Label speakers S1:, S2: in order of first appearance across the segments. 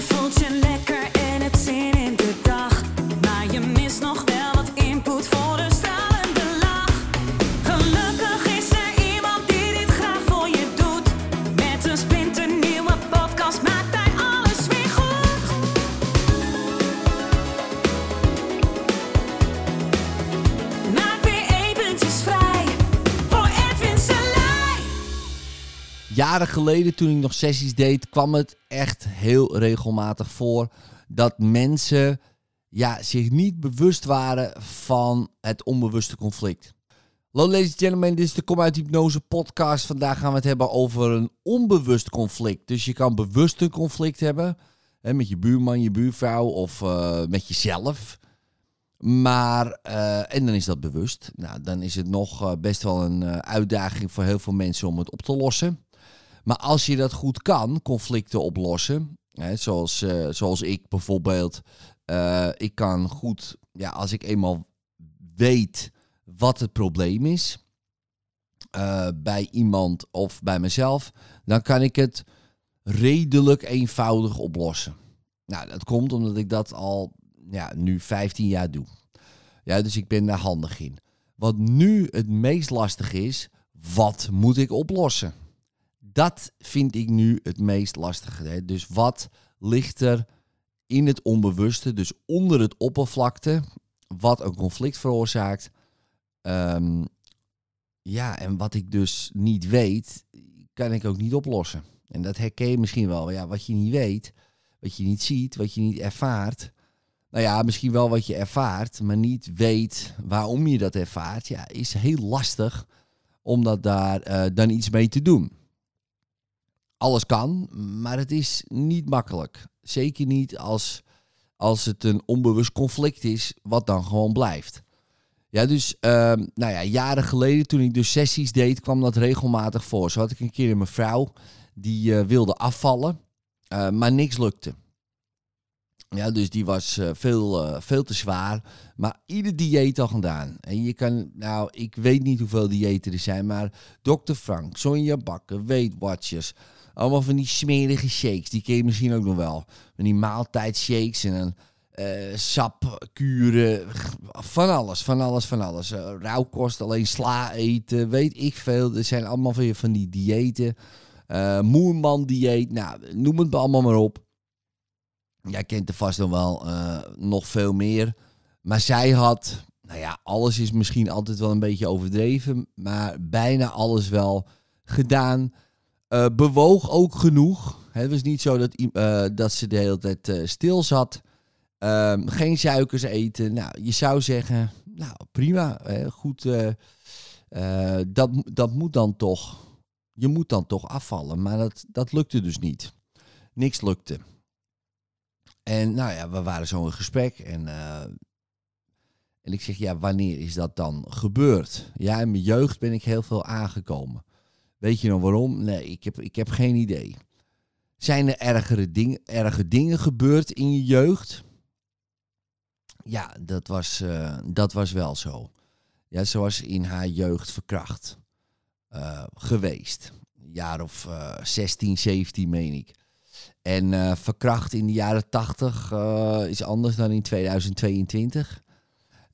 S1: Je
S2: Jaren geleden, toen ik nog sessies deed, kwam het echt heel regelmatig voor dat mensen ja, zich niet bewust waren van het onbewuste conflict. Hallo ladies and gentlemen, dit is de Kom uit Hypnose podcast. Vandaag gaan we het hebben over een onbewust conflict. Dus je kan bewust een conflict hebben hè, met je buurman, je buurvrouw of eh, met jezelf. Maar, eh, en dan is dat bewust. Nou, dan is het nog eh, best wel een uitdaging voor heel veel mensen om het op te lossen. Maar als je dat goed kan, conflicten oplossen, hè, zoals, eh, zoals ik bijvoorbeeld, eh, ik kan goed, ja, als ik eenmaal weet wat het probleem is eh, bij iemand of bij mezelf, dan kan ik het redelijk eenvoudig oplossen. Nou, dat komt omdat ik dat al ja, nu 15 jaar doe. Ja, dus ik ben daar handig in. Wat nu het meest lastig is, wat moet ik oplossen? Dat vind ik nu het meest lastige. Hè? Dus wat ligt er in het onbewuste, dus onder het oppervlakte, wat een conflict veroorzaakt? Ehm, ja, en wat ik dus niet weet, kan ik ook niet oplossen. En dat herken je misschien wel. Ja, wat je niet weet, wat je niet ziet, wat je niet ervaart. Nou ja, misschien wel wat je ervaart, maar niet weet waarom je dat ervaart. Ja, is heel lastig om dat daar eh, dan iets mee te doen. Alles kan, maar het is niet makkelijk. Zeker niet als, als het een onbewust conflict is, wat dan gewoon blijft. Ja, dus ehm, nou ja, jaren geleden toen ik dus sessies deed, kwam dat regelmatig voor. Zo had ik een keer een mevrouw die eh, wilde afvallen, eh, maar niks lukte. Ja, dus die was eh, veel, veel te zwaar. Maar ieder dieet al gedaan. En je kan, nou, ik weet niet hoeveel diëten er zijn, maar Dr. Frank, Sonja Bakker, Weight Watchers. Allemaal van die smerige shakes, die ken je misschien ook nog wel. Van die maaltijdshakes en een eh sapkuren. Van alles, van alles, van alles. Eh, rauwkost, alleen sla eten, weet ik veel. Er zijn allemaal van, van die diëten. Eh Moerman dieet, nou, noem het allemaal maar op. Jij kent er vast nog wel eh, nog veel meer. Maar zij had, nou ja, alles is misschien altijd wel een beetje overdreven, maar bijna alles wel gedaan. Eh, bewoog ook genoeg. Het was niet zo dat, eh, dat ze de hele tijd eh, stil zat. Ehm, geen suikers eten. Nou, je zou zeggen, nou prima, goed. dat, dat moet dan toch, je moet dan toch afvallen. Maar dat, dat lukte dus niet. Niks lukte. En nou ja, we waren zo in gesprek en, en ik zeg, ja, wanneer is dat dan gebeurd? Ja, in mijn jeugd ben ik heel veel aangekomen. Weet je nog waarom? Nee, ik heb, ik heb geen idee. Zijn er ergere, ding, erge dingen gebeurd in je jeugd? Ja, dat was, eh, dat was wel zo. Ja, ze was in haar jeugd verkracht eh, geweest. Een jaar of eh 16, 17 meen ik. En eh, verkracht in de jaren 80 eh, is anders dan in 2022.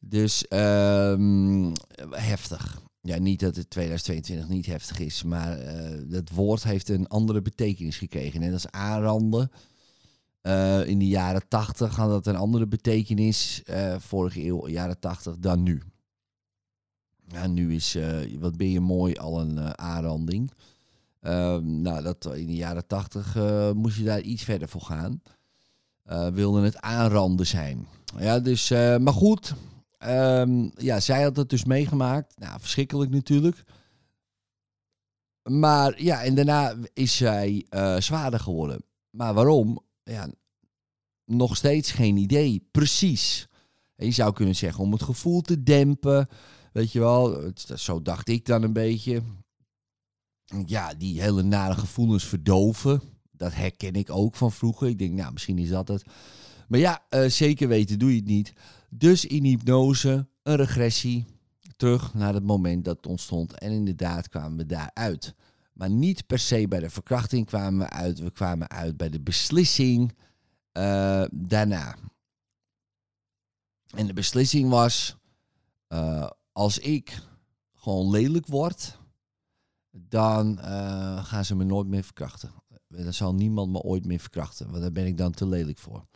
S2: Dus ehm, heftig. Ja, niet dat het 2022 niet heftig is, maar eh dat woord heeft een andere betekenis gekregen. Net als aanranden. eh, in de jaren 80 had dat een andere betekenis, eh, vorige eeuw, jaren 80, dan nu. Ja, nu is, wat ben je mooi, al een aanranding. Ehm, nou, dat, in de jaren tachtig eh, moest je daar iets verder voor gaan. Wilde het aanranden zijn. Ja, dus, maar goed. Ehm, ja, zij had het dus meegemaakt. Nou, verschrikkelijk natuurlijk. Maar ja, en daarna is zij eh, zwaarder geworden. Maar waarom? Ja, nog steeds geen idee. Precies. Je zou kunnen zeggen om het gevoel te dempen. Weet je wel, zo dacht ik dan een beetje ja, die hele nare gevoelens verdoven. Dat herken ik ook van vroeger. Ik denk, nou, misschien is dat het. Maar ja, eh, zeker weten doe je het niet. Dus in hypnose een regressie terug naar het moment dat het ontstond. En inderdaad kwamen we daaruit. Maar niet per se bij de verkrachting kwamen we uit. We kwamen uit bij de beslissing eh, daarna. En de beslissing was, eh, als ik gewoon lelijk word, dan gaan ze me nooit meer verkrachten. Dan zal niemand me ooit meer verkrachten, want daar ben ik dan te lelijk voor.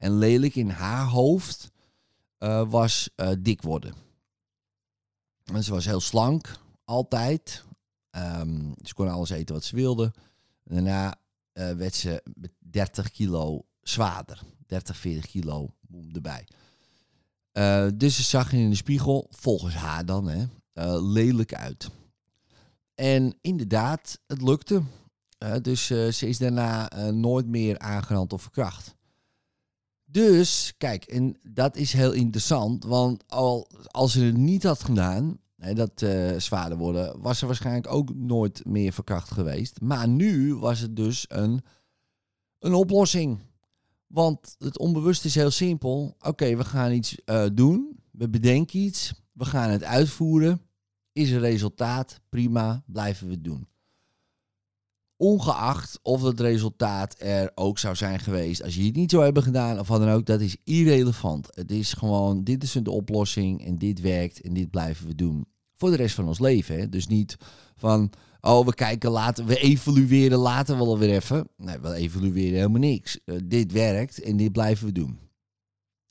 S2: En lelijk in haar hoofd eh, was eh, dik worden. En ze was heel slank, altijd. Ehm, ze kon alles eten wat ze wilde. Daarna eh, werd ze met 30 kilo zwaarder. 30, 40 kilo erbij. Dus ze zag in de spiegel, volgens haar dan, hè, lelijk uit. En inderdaad, het lukte. Dus ze is daarna nooit meer aangerand of verkracht. Dus, kijk, en dat is heel interessant, want al, als ze het niet had gedaan, hè, dat eh, zwaarder worden, was ze waarschijnlijk ook nooit meer verkracht geweest. Maar nu was het dus een, een oplossing. Want het onbewust is heel simpel. Oké, we gaan iets eh, doen, we bedenken iets, we gaan het uitvoeren. Is er resultaat? Prima, blijven we het doen. Ongeacht of het resultaat er ook zou zijn geweest als je het niet zou hebben gedaan of wat dan ook, dat is irrelevant. Het is gewoon, dit is de oplossing en dit werkt en dit blijven we doen. Voor de rest van ons leven. Hè? Dus niet van, oh we kijken later, we evalueren later wel weer even. Nee, we evalueren helemaal niks. Eh, dit werkt en dit blijven we doen.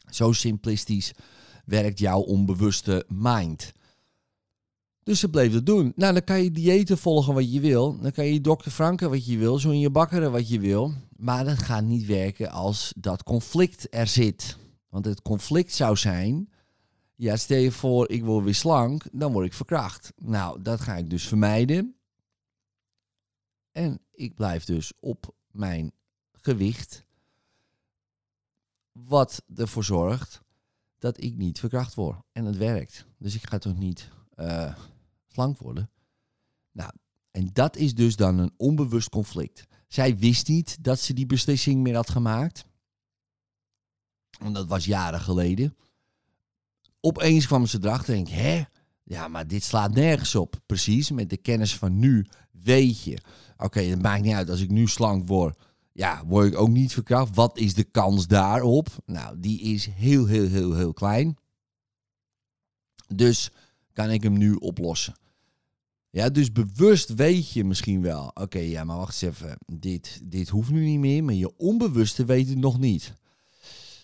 S2: Zo simplistisch werkt jouw onbewuste mind. Dus ze bleef het doen. Nou, dan kan je diëten volgen wat je wil. Dan kan je dokter Franken wat je wil. Zo in je bakkeren wat je wil. Maar dat gaat niet werken als dat conflict er zit. Want het conflict zou zijn... Ja, stel je voor, ik word weer slank. Dan word ik verkracht. Nou, dat ga ik dus vermijden. En ik blijf dus op mijn gewicht. Wat ervoor zorgt dat ik niet verkracht word. En het werkt. Dus ik ga toch niet eh, slank worden. Nou, en dat is dus dan een onbewust conflict. Zij wist niet dat ze die beslissing meer had gemaakt. Want dat was jaren geleden. Opeens kwam ze erachter en denk, hè? Ja, maar dit slaat nergens op. Precies, met de kennis van nu weet je. Oké, het maakt niet uit als ik nu slank word. Ja, word ik ook niet verkracht. Wat is de kans daarop? Nou, die is heel, heel, heel, heel klein. Dus kan ik hem nu oplossen. Ja, dus bewust weet je misschien wel. Oké, ja, maar wacht eens even. Dit, dit hoeft nu niet meer, maar je onbewuste weet het nog niet.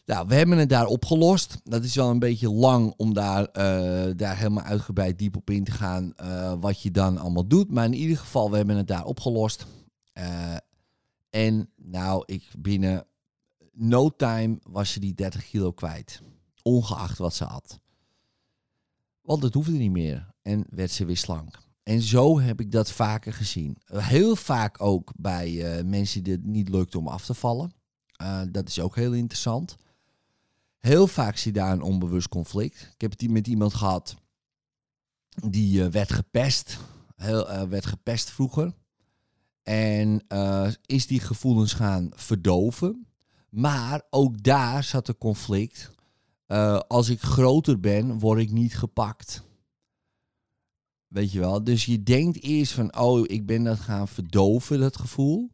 S2: Nou, we hebben het daar opgelost. Dat is wel een beetje lang om daar, eh, daar helemaal uitgebreid diep op in te gaan. eh, wat je dan allemaal doet. Maar in ieder geval, we hebben het daar opgelost. Eh, en nou, ik binnen no time was ze die 30 kilo kwijt. Ongeacht wat ze had. Want het hoefde niet meer. En werd ze weer slank. En zo heb ik dat vaker gezien. Heel vaak ook bij eh, mensen die het niet lukt om af te vallen. Eh, dat is ook heel interessant. Heel vaak zie je daar een onbewust conflict. Ik heb het met iemand gehad die eh, werd gepest. Heel, werd gepest vroeger. En is die gevoelens gaan verdoven. Maar ook daar zat een conflict. Eh, als ik groter ben, word ik niet gepakt. Weet je wel? Dus je denkt eerst van, oh, ik ben dat gaan verdoven, dat gevoel.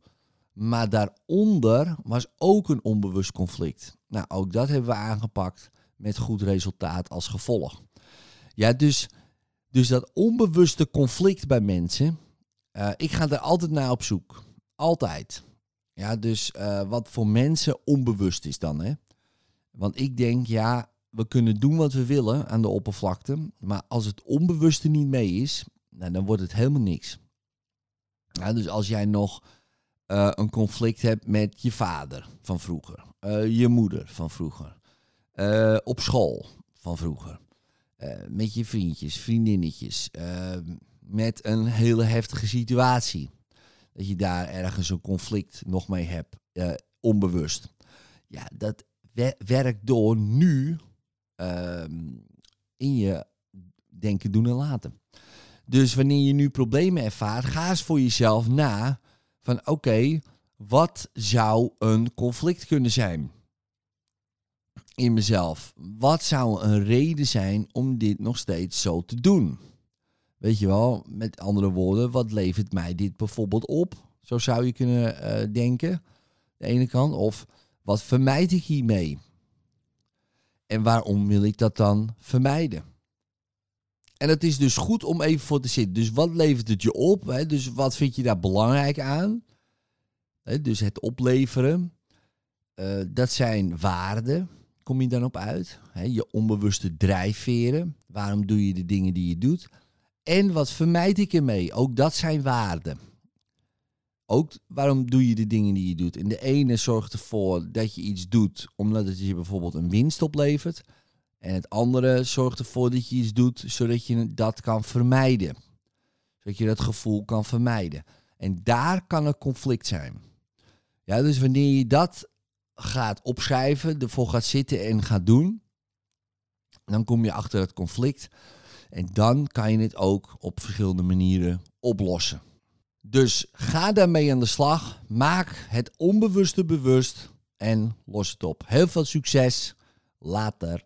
S2: Maar daaronder was ook een onbewust conflict. Nou, ook dat hebben we aangepakt met goed resultaat als gevolg. Ja, dus, dus dat onbewuste conflict bij mensen, eh, ik ga er altijd naar op zoek. Altijd. Ja, dus eh, wat voor mensen onbewust is dan, hè? Want ik denk, ja, we kunnen doen wat we willen aan de oppervlakte. Maar als het onbewuste niet mee is, nou, dan wordt het helemaal niks. Dus als jij nog eh, een conflict hebt met je vader van vroeger, eh, je moeder van vroeger, eh, op school van vroeger, met je vriendjes, vriendinnetjes, met een hele heftige situatie. Dat je daar ergens een conflict nog mee hebt, onbewust. Ja, dat wer- werkt door nu ehm, in je denken, doen en laten. Dus wanneer je nu problemen ervaart, ga eens voor jezelf na van oké, wat zou een conflict kunnen zijn in mezelf? Wat zou een reden zijn om dit nog steeds zo te doen? Weet je wel, met andere woorden, wat levert mij dit bijvoorbeeld op? Zo zou je kunnen eh, denken, de ene kant. Of Wat vermijd ik hiermee? En waarom wil ik dat dan vermijden? En het is dus goed om even voor te zitten. Dus wat levert het je op? Hè? Dus wat vind je daar belangrijk aan? Hè, dus het opleveren. Eh, dat zijn waarden, kom je dan op uit. Hè? Je onbewuste drijfveren. Waarom doe je de dingen die je doet? En wat vermijd ik ermee? Ook dat zijn waarden. Ook waarom doe je de dingen die je doet? En de ene zorgt ervoor dat je iets doet omdat het je bijvoorbeeld een winst oplevert. En het andere zorgt ervoor dat je iets doet zodat je dat kan vermijden. Zodat je dat gevoel kan vermijden. En daar kan een conflict zijn. Ja, dus wanneer je dat gaat opschrijven, ervoor gaat zitten en gaat doen, dan kom je achter het conflict. En dan kan je het ook op verschillende manieren oplossen. Dus ga daarmee aan de slag. Maak het onbewuste bewust en los het op. Heel veel succes. Later.